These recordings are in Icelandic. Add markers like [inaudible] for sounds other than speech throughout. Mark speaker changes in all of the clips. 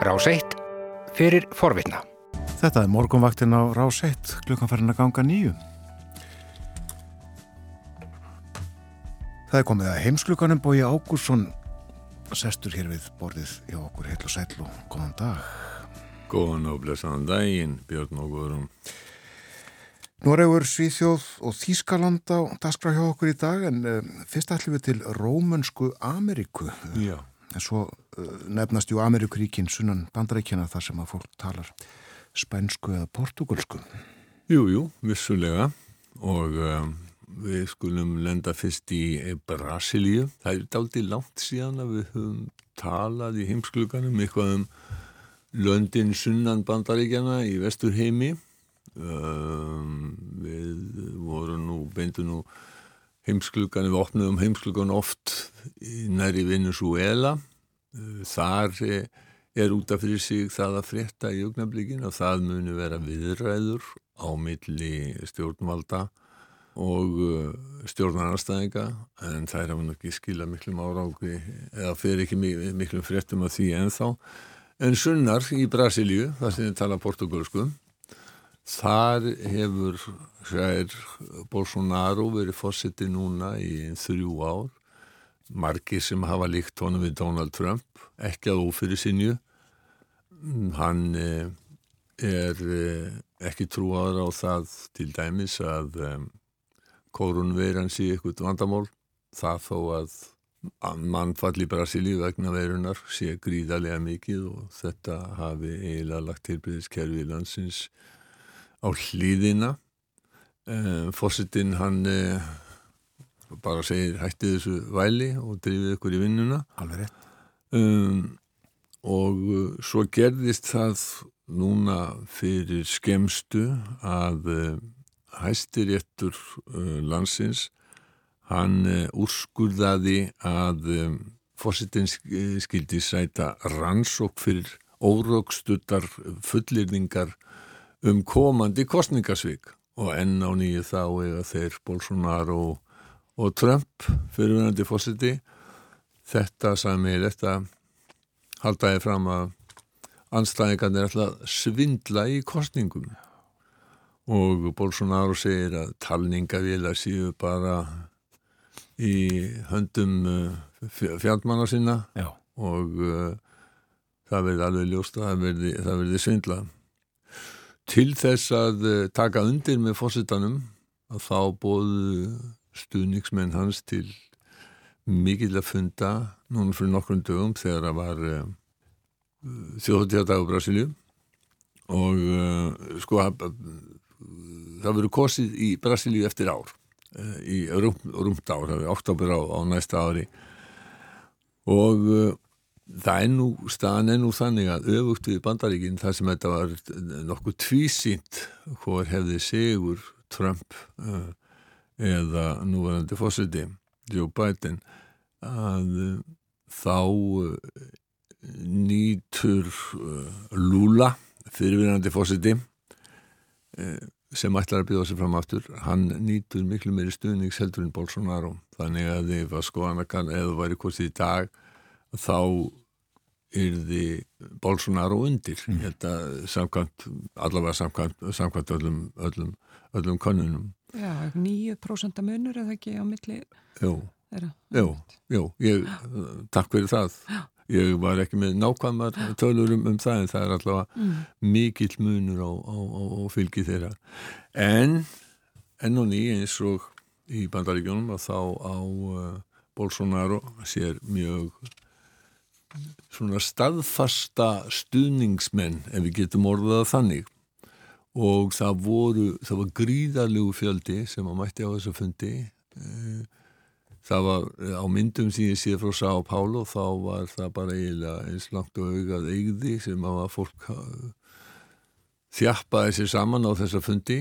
Speaker 1: Rás 1 fyrir forvitna.
Speaker 2: Þetta er morgunvaktin á Rás 1, klukkanfærin að ganga nýju. Það er komið að heimsklukanum bói Ágúrsson sestur hér við borðið hjá okkur heil og sæl og góðan dag.
Speaker 3: Góðan og blessaðan daginn, Björn og Guðrún.
Speaker 2: Noregur, Svíþjóð og Þískaland á daskra hjá okkur í dag en um, fyrst ætlum við til Rómönsku Ameríku.
Speaker 3: Já.
Speaker 2: En svo nefnast ju Ameríkuríkin sunnan bandaríkjana þar sem að fólk talar spænsku eða portugalsku.
Speaker 3: Jú, jú, vissulega og um, við skulum lenda fyrst í Brasilíu. Það er daldi langt síðan að við höfum talað í heimskluganum eitthvað um löndin sunnan bandaríkjana í vestur heimi Um, við vorum nú, beintu nú heimsklugan, við opnum heimsklugan oft næri Venezuela þar er út af fyrir sig það að frétta í augnablikin og það muni vera viðræður á milli stjórnvalda og uh, stjórnarnarstæðinga en er að ekki skila miklum áráki eða fer ekki miklum fréttum af því ennþá en sunnar í Brasilíu, það sem þið tala portugalsku Þar hefur Jair Bolsonaro verið fórseti núna í þrjú ár. Margir sem hafa líkt honum við Donald Trump, ekki að ófyrir sinju. Hann er ekki trúaður á það til dæmis að korunveiran sé eitthvað vandamál. Það þó að mannfall í Brasilíu vegna veirunar sé gríðarlega mikið og þetta hafi eiginlega lagt tilbyrðiskerfi í landsins á hlýðina eh, fósitinn hann eh, bara segir hætti þessu væli og drifið ykkur í vinnuna.
Speaker 2: Alveg rétt.
Speaker 3: Um, og uh, svo gerðist það núna fyrir skemstu að uh, hæstiréttur uh, landsins hann úrskurðaði að um, fósitinn skildi sæta rannsók fyrir órökstuttar fullirningar um komandi kostningasvík og enn á nýju þá eða þeir Bolsonaro og, og Trump fyrirverandi fósiti þetta sami þetta haldaði fram að anstæðingarnir ætla svindla í kostningum og Bolsonaro segir að talningavílar séu bara í höndum uh, fjandmanna sinna
Speaker 2: Já.
Speaker 3: og uh, það verði alveg ljóst að það verði, það verði svindla til þess að eh, taka undir með fósittanum að þá bóðu stuðningsmenn hans til mikill að funda núna fyrir nokkrum dögum þegar það var uh, þjóðtíðardagur Brasilíu. Og uh, sko uh, það verður kosið í Brasilíu eftir ár í rúmt, rúmt ár, það er oktober á, á næsta ári. Og Það er nú, staðan er nú þannig að öfugt við bandaríkinn þar sem þetta var nokkuð tvísýnt hvor hefði sigur Trump eða núverandi fósiti Joe Biden að uh, þá uh, nýtur Lula fyrirvinandi fósiti sem ætlar að bjóða sér fram aftur. Hann nýtur miklu meiri stuðnings heldur en Bolsonaro. Þannig að ef að skoðan að kann eða væri hvort í dag þá yrði Bolsonaro undir. Mm. þetta samkvæmt, allavega samkvæmt, samkvæmt öllum, öllum, öllum konunum
Speaker 4: Já, 9% munur eða ekki á milli
Speaker 3: Jú, jú, jú ég, takk fyrir það. Ég var ekki með nákvæmar tölur um, það en það er allavega mm. mikill munur á, á, á, á fylgi þeirra. En enn og ný eins og í bandaríkjónum að þá á uh, Bolsonaro sér mjög svona staðfasta stuðningsmenn ef við getum orðaða þannig og það voru, það var gríðarlegu fjöldi sem að mætti á þessu fundi. Eh, það var á myndum sem ég sé frá Sá Pálo þá var það bara eiginlega eins langt og augað eigði sem að fólk þjappaði sér saman á þessa fundi.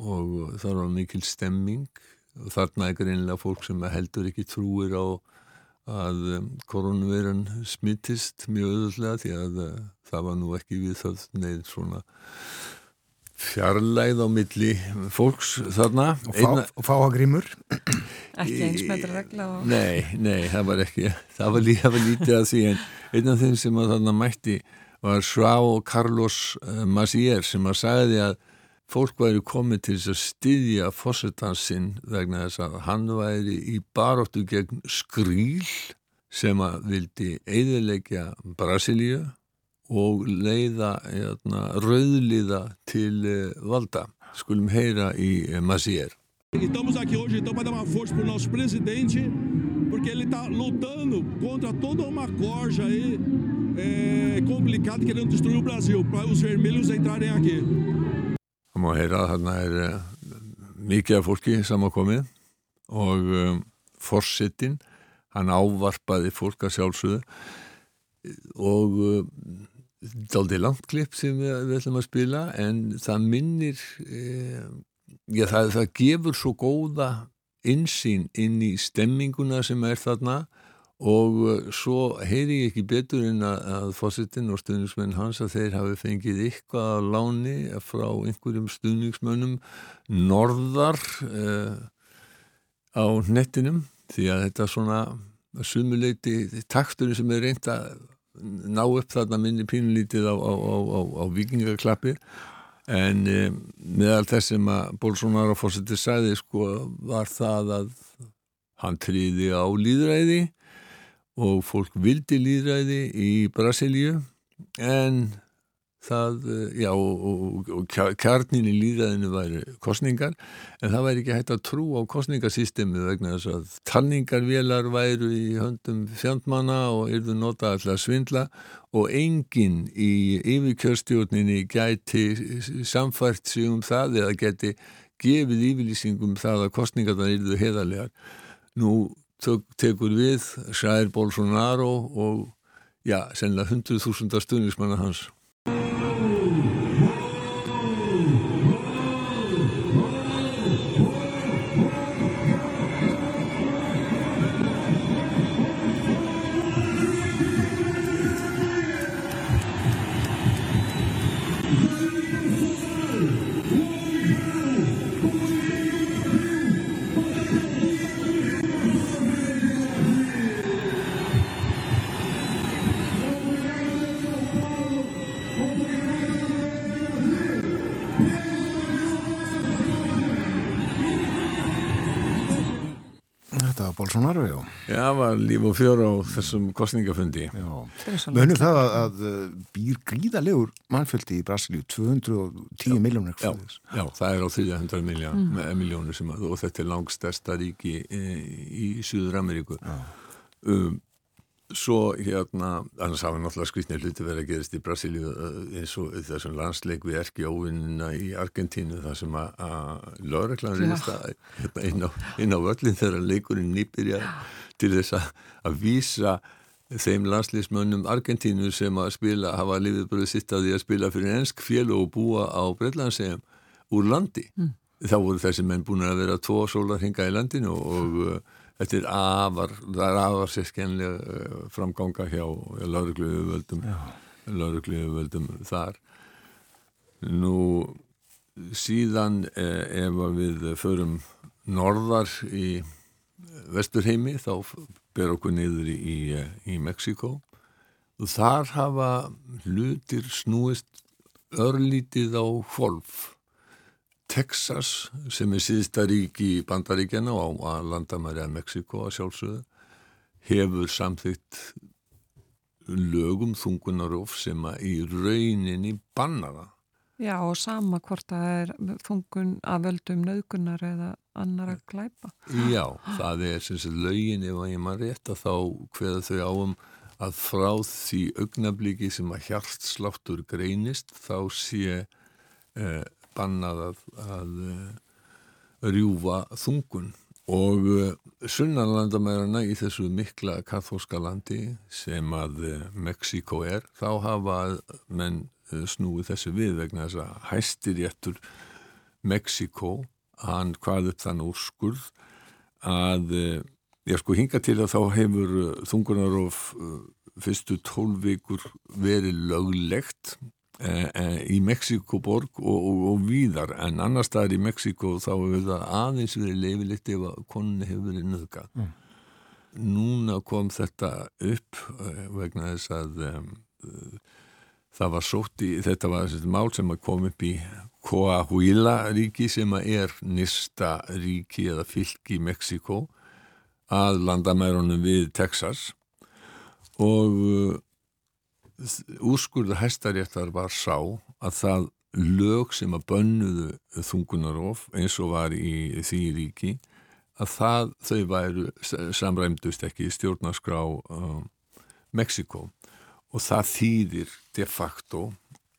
Speaker 3: Og það var mikil stemming. Og þarna er greinlega fólk sem heldur ekki trúir á að koronavirun smittist mjög öðulega því að það var nú ekki við það neð svona fjarlæð á milli fólks þarna.
Speaker 2: Og fá, Einna, fá að grímur.
Speaker 4: Ekki einsmættur regla og...
Speaker 3: nei, nei, það var ekki það var, lí, það var lítið að því en einn af þeim sem að þarna mætti var João Carlos eh, Macier sem að sagði að fólk væri komið til þess að styðja fósetansinn vegna þess að hann væri í baróttu gegn skrýl sem að vildi eiðilegja Brasilíu og leiða hérna, rauðliða til eh, valda. Skulum heyra í eh, Macier.
Speaker 5: Estamos aqui hoje então para dar uma força para o nosso presidente, porque ele está lutando contra toda uma corja aí é, complicada querendo destruir o Brasil, para os vermelhos entrarem aqui.
Speaker 3: Það má heyra að þarna er uh, mikið af fólki samankomið og um, forsetin, hann ávarpaði fólk að sjálfsögðu og uh, dálítið langt klipp sem við, við ætlum að spila en það minnir uh, já, það, það gefur svo góða insýn inn í stemminguna sem er þarna og uh, svo heyri ég ekki betur en að, að fósittin og stuðningsmenn hans að þeir hafi fengið eitthvað að láni frá einhverjum stuðningsmönnum norðar uh, á nettinum því að þetta svona sumuleiti takturinn sem er reynd að ná upp þarna minni pínulítið á, á, á, á, vikingaklappi en um, meðal þess sem að Bolsonaro fórseti sagði sko var það að hann triði á líðræði og fólk vildi líðræði í Brasilíu. En það, já, og, og, kjarnin í líðræðinu væri kostningar, en það væri ekki hægt að trú á kostningasystemi vegna þess að tanningarvélar væru í höndum fjandmanna og yrðu nota alltaf svindla og enginn í yfirkjörstjórninni gæti samfært sig um það eða geti gefið yfirlýsingum það að kostningarna yrðu heðarlegar. Nú tekur við Sjær Bolsonaro og já, sennilega 100.000 stuðnismanna hans.
Speaker 2: Thank you. Bolsonaro, já.
Speaker 3: Já, var líf og fjör á þessum kostningafundi.
Speaker 2: Mönum það að, að býr gríðalegur mannfjöldi í Brasilíu, 210 miljónir.
Speaker 3: Já, já, það er á 300 miljón, mm. miljónir sem að, og þetta er langstærsta ríki e, í Suður Ameríku. Um, svo hérna, annars hafa náttúrulega skvítnir hluti verið að gerast í Brasilíu eins og þessum landsleik við erki óvinnina í Argentínu þar sem að, lögreglan reyðist að hérna, inn, á, inn á völlin þegar leikurinn nýpirja til þess að, vísa þeim landsleismönnum Argentínu sem að spila, hafa lifið bara sitt að því að spila fyrir ensk fél og búa á Breitlandsegum úr landi. Mm. Þá voru þessi menn búin að vera tvo sólar hinga í landinu og Þetta er afar, það er afar sérskennlega framganga hjá laurugluðu völdum, laurugluðu völdum þar. Nú síðan ef við förum norðar í vesturheimi þá ber okkur niður í, í Mexiko og þar hafa hlutir snúist örlítið á hvolf. Texas sem er síðsta rík í Bandaríkjana og á landamæri að Mexiko að sjálfsögðu hefur samþygt lögum þungunarof sem að í rauninni banna það.
Speaker 4: Já og sama hvort það er þungun að völdum naukunar eða annar að glæpa.
Speaker 3: Já, það er sem sagt lögin ef að ég maður rétt að þá hveða þau áum að frá því augnabliki sem að hjartsláttur greinist þá sé eh, bannað að, að rjúfa þungun. Og sunnanlandamærarna í þessu mikla kathóska landi sem að Mexiko er, þá hafa menn snúið þessu við vegna þess að hæstiréttur Mexiko, hann hvað upp þann úrskurð að ég sko hinga til að þá hefur þungunarof fyrstu tólvíkur verið löglegt í Mexikoborg og, og, og víðar. En annar staðar í Mexiko þá hefur það aðeins verið leifilegt ef að konni hefur verið nöðgat mm. núna kom þetta upp vegna þess að um, það var sótt í, þetta var þessi mál sem kom upp í Coahuila ríki sem er nýsta ríki eða fylki í Mexiko að landamærunum við Texas. Og úrskurðu hæstaréttar var sá að það lög sem að bönnuðu þungunarof eins og var í því ríki að það, þau væru samræmdust ekki í stjórnarskrá uh, Mexiko og það þýðir de facto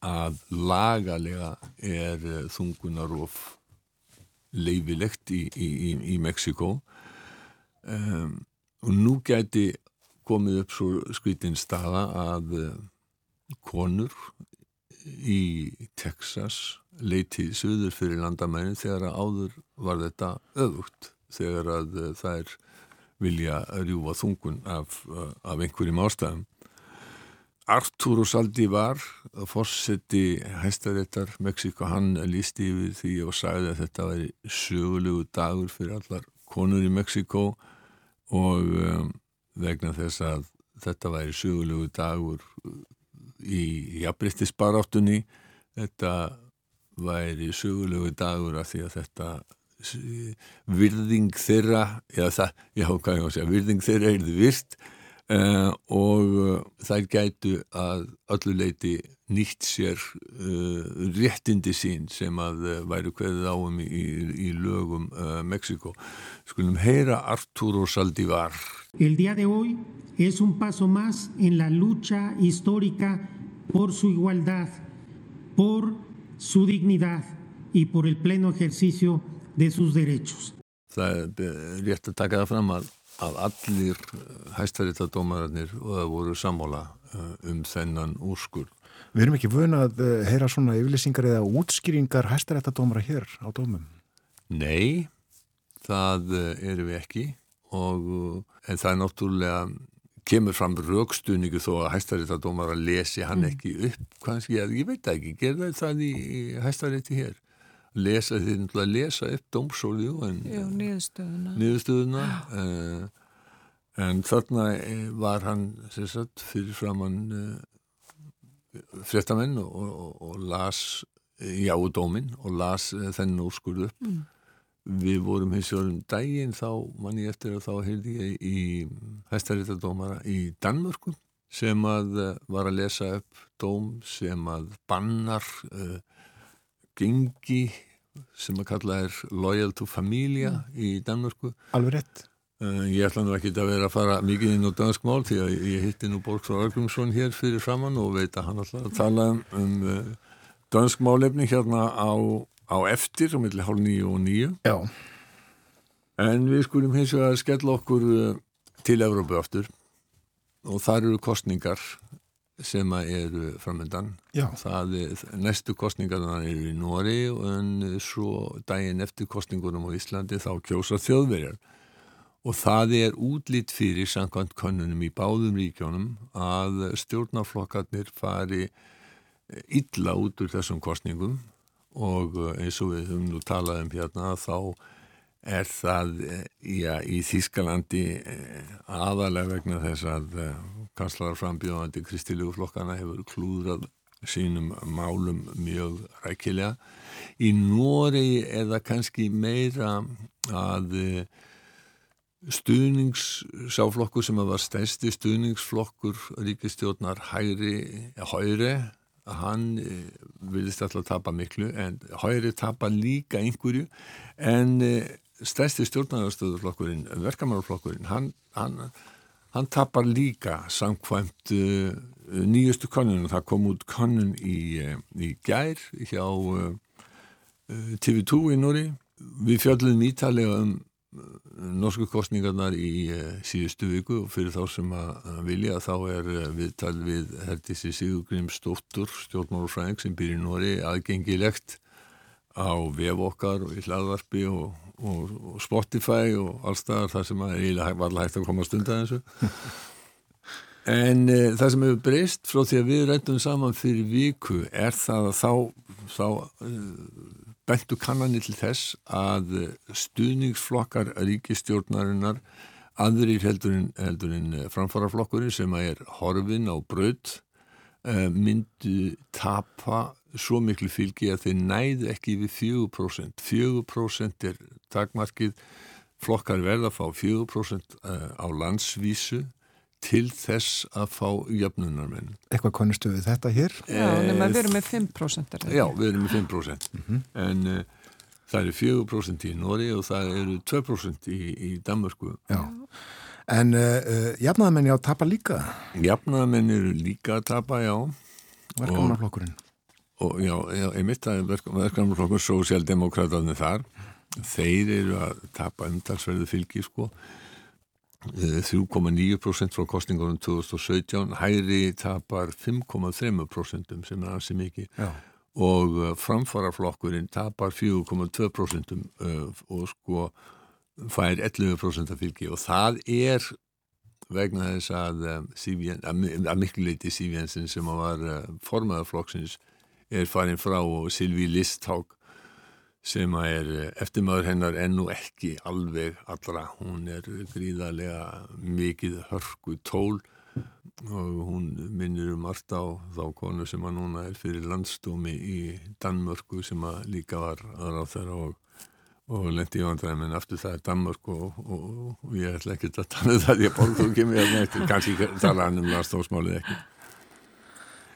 Speaker 3: að lagalega er uh, þungunarof leifilegt í, í, í, í Mexiko um, og nú gæti komið upp svo skvítinn staða að uh, konur í Texas leitið söður fyrir landamæni þegar að áður var þetta öðugt þegar að uh, þær vilja rjúfa þungun af, uh, af einhverjum ástæðum. Arturo Saldivar, fórseti hæstaréttar Mexiko, hann lísti yfir því og sagði að þetta væri sögulegu dagur fyrir allar konur í Mexiko og um, vegna þess að þetta væri sögulegu dagur í jafnbryttisbaráttunni þetta væri sögulegu dagur af því að þetta virðing þeirra já, það, já, hvað ég á að segja, virðing þeirra er þið virt uh, og uh, þær gætu að öllu leiti nýtt sér uh, réttindi sín sem að væru hverðið áum í, í lögum Mexiko. Skulum heyra Arturo Saldivar.
Speaker 6: El día de hoy es un paso más en la lucha histórica por su igualdad, por su dignidad y por el pleno ejercicio de sus derechos.
Speaker 3: Það er rétt að taka það fram að, að allir hæstaritadómararnir voru sammála um þennan úrskur.
Speaker 2: Við erum ekki vöna að heyra svona yfirlýsingar eða útskýringar hæstaritadómara hér á dómum?
Speaker 3: Nei, það erum við ekki og en það er náttúrulega kemur fram raukstuðningu þó að hæstaritadómara lesi hann ekki upp, kannski, ég veit ekki, gerða það í, hæstariti hér lesa því að lesa upp dómsóliðu
Speaker 4: niðurstöðuna,
Speaker 3: niðurstöðuna uh, en þarna var hann sagt, fyrir framann uh, fréttamenn og, og, og las jáudómin og las uh, þennan úrskurðu upp. Mm. við vorum hins vegar um daginn þá mann ég eftir að þá heyrði ég í hæstaréttadómara í Danmörku sem að var að lesa upp dóm sem að bannar gengi sem að kalla er Loyal to Familia mm. í Danmörku.
Speaker 2: Alveg rétt.
Speaker 3: Uh, Ég ætla nú ekki að vera að fara mikið inn á dansk mál því að ég hitti nú Borgsvar Argrungsson hér fyrir framann og veit að hann að tala um uh, dansk málefni hérna á, á eftir á milli hálf nýju og nýju
Speaker 2: Já.
Speaker 3: En við skulum hins vegar að skella okkur uh, til Európa aftur. Og þar eru kostningar sem eru framöndan næstu kostningarna eru í Nóri en svo daginn eftir kostningunum á Íslandi þá kjósa þjóðverjar. Og það er útlýtt fyrir samkvæmt konunum í báðum ríkjónum að stjórnarflokkarnir fari illa út úr þessum kostningum og eins og við höfum nú talað um hérna þá er það já, í Þískalandi eh, aðalega vegna þess að eh, kanslar frambjóðandi Kristilegu flokkana hefur klúðrað sínum málum mjög rækilega. Í Nóri er það kannski meira að eh, stuðningssáflokkur sem var stærsti stuðningsflokkur ríkistjórnar hægri, hægri hann vilist alltaf tapa miklu en hægri tapa líka einhverju en stærsti stjórnarastöðuflokkurinn, verkamannarflokkurinn, hann, hann, hann tapar líka samkvæmt uh, nýjustu konunum. Það kom út konun í, í gær hjá uh, uh TV2 í Núri. Við fjöldum ítalega um norsku kostningarnar í uh, síðustu viku og fyrir þá sem að vilja þá er viðtal við Herdísi Sigurgrim Stóttur, stjórnmálufræðing sem býr í Núri aðgengilegt á vef okkar og í hlaðvarpi og og, og Spotify og allstaðar þar sem að eiginlega var hægt að koma stund að þessu. [laughs] En e, það sem hefur breyst frá því að við rættum saman fyrir viku er það að þá, þá bentu kannanir til þess að stuðningsflokkar ríkistjórnarinnar aðrir heldurinn, heldurinn framfaraflokkurinn sem er horfin á braut uh, myndu tapa svo miklu fylgi að þeir næðu ekki við 4%. 4% er takmarkið, flokkar verða að fá 4% á landsvísu til þess að fá jöfnunarmenn.
Speaker 2: Eitthvað konnistu við þetta hér?
Speaker 4: Já, nema við erum með 5%.
Speaker 3: Já, við erum með 5%. Mm -hmm. En uh, það eru 4% í Nóri og það eru 2% í, í Danmörku.
Speaker 2: Já. En uh, uh, jafnaðamenn já tapa líka?
Speaker 3: Jafnaðamenn eru líka að tapa, já.
Speaker 2: Verkamannaflokkurinn?
Speaker 3: Og já, já ég mitt að verkamannaflokkur, sósjaldemokrátarnir þar, þeir eru að tapa umtalsverðu fylgi, sko. 3,9% frá kostningunum 2017, hæri tapar 5,3% sem er ansi mikið Já. og uh, framfaraflokkurinn tapar 4,2% uh, og sko fær 11% af fylgi og það er vegna þess að, að miklu leiti Sívjensin sem var formaðarflokksins er farin frá og Silvi Listhák sem er eh, eftirmaður hennar ennú ekki alveg allra. Hún er gríðarlega mikið hörku tól og hún minnir um allt á þá konu sem að núna er fyrir landstómi í Danmörku sem að líka var aðra á þeirra og, og lendi í vandræðum en aftur það er Danmörku og, og, og ég ætla ekki að tala um það borð þú ekki með þetta, kannski tala hann um landstómsmálið ekki.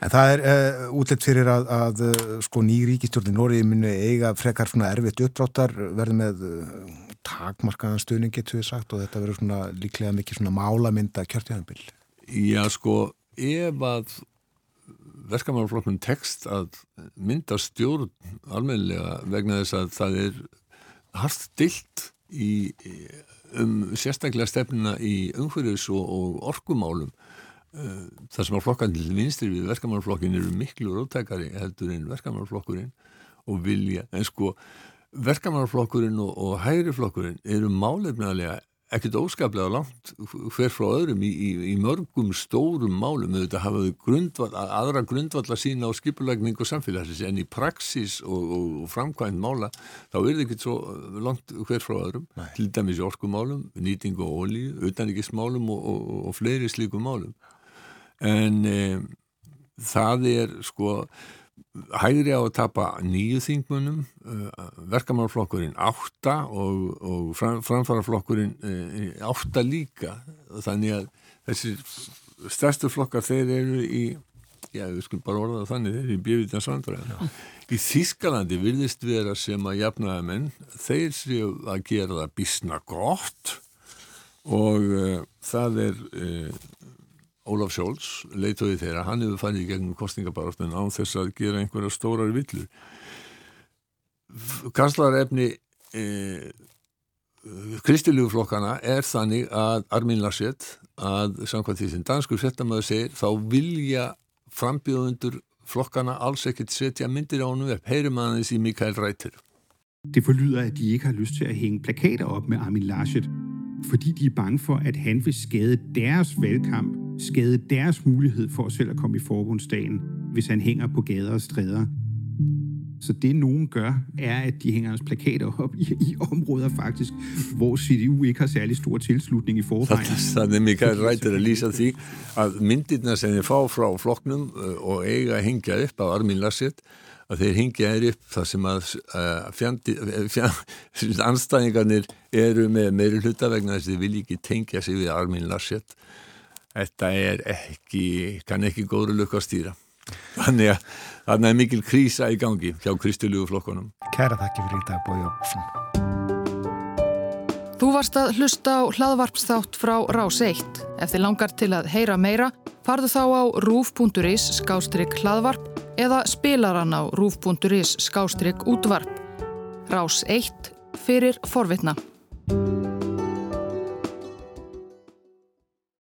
Speaker 2: En það er uh, útlegt fyrir að, að uh, sko ný ríkistjórn í Nóri muni eiga frekar svona erfitt uppdráttar verði með uh, takmarkaðan stuðning getur við sagt og þetta verður svona líklega mikið svona málamynda kjörtjáðanbill.
Speaker 3: Já sko ef að verkamannflokknum tekst að mynda stjórn almenlega vegna þess að það er hardt stilt í, um sérstaklega stefnina í umhverjus og, og orkumálum það sem að flokkan til vinstri við verkamannflokkin eru miklu róttækari heldur en verkamannflokkurinn og vilja, en sko verkamannflokkurinn og, og hægriflokkurinn eru málefnilega ekkert óskaplega langt hver frá öðrum í, í, í mörgum stórum málum. Auðvitað hafaðu grundvall, aðra grundvall að sína á skipulækning og samfélagsins en í praxis og, og, og framkvæmt mála þá er þetta ekkert svo langt hver frá öðrum. Nei. til dæmis í orkumálum, nýting og ólíu, utanrikismálum og fleiri slíkum málum en e, það er sko hægri á að tapa nýju þingmunum e, verkamannflokkurinn átta og, og fram, framfaraflokkurinn e, átta líka. Þannig að þessi stærstu flokkar þeir eru í já við skulum bara orða þannig þeir eru í bjöfitans vandræðin í Þískalandi virðist vera sem að jafnaða menn þeir séu að gera það bísna gott og uh, það er uh, Ólaf Sjóls, leituði þeirra, hann hefur farið í gegnum kostningabarastun án þess að gera einhverja stórar villur. Kanslarefni e, kristilugflokkana er þannig að Armin Laschet, að samkvæmt því sem danskur frettamöðu segir, þá vilja frambjóðundur flokkana alls ekkert setja myndir á hann upp. Heyrum aðeins þessi Mikael Reiter.
Speaker 7: Det forlyder, at de ikke har lyst til at hænge plakater op med Armin Laschet, fordi de er bange for, at han vil skade deres valgkamp skade deres mulighed for selv at komme i forbundsdagen, hvis han hænger på gader og stræder. Så det nogen gør, er, at de hænger hans plakater op i, i områder faktisk, hvor CDU ikke har særlig stor tilslutning i forvejen.
Speaker 3: Þannig Mikael Rættir að lýsa því að myndirna sem þið fá frá flokknum eh, og eiga að hingja upp á Armin Laschet að þeir hingja er upp þar sem að uh, fjandi, eh, fjandi, [laughs] anstæðingarnir eru með meiri hluta vegna þess að þeir vilja ekki tengja sig við Armin Laschet þetta er ekki, kann ekki góður lukka að stýra. Þannig að þarna er mikil krísa í gangi hjá kristulugu flokkonum.
Speaker 2: Kæra þakki fyrir í dag, Bói Jónsson.
Speaker 8: Þú varst að hlusta á hlaðvarpsþátt frá Rás 1. Ef þið langar til að heyra meira, farðu þá á rúf.is skástrygg hlaðvarp eða spilaran á rúf.is skástrygg útvarp. Rás 1 fyrir forvitna.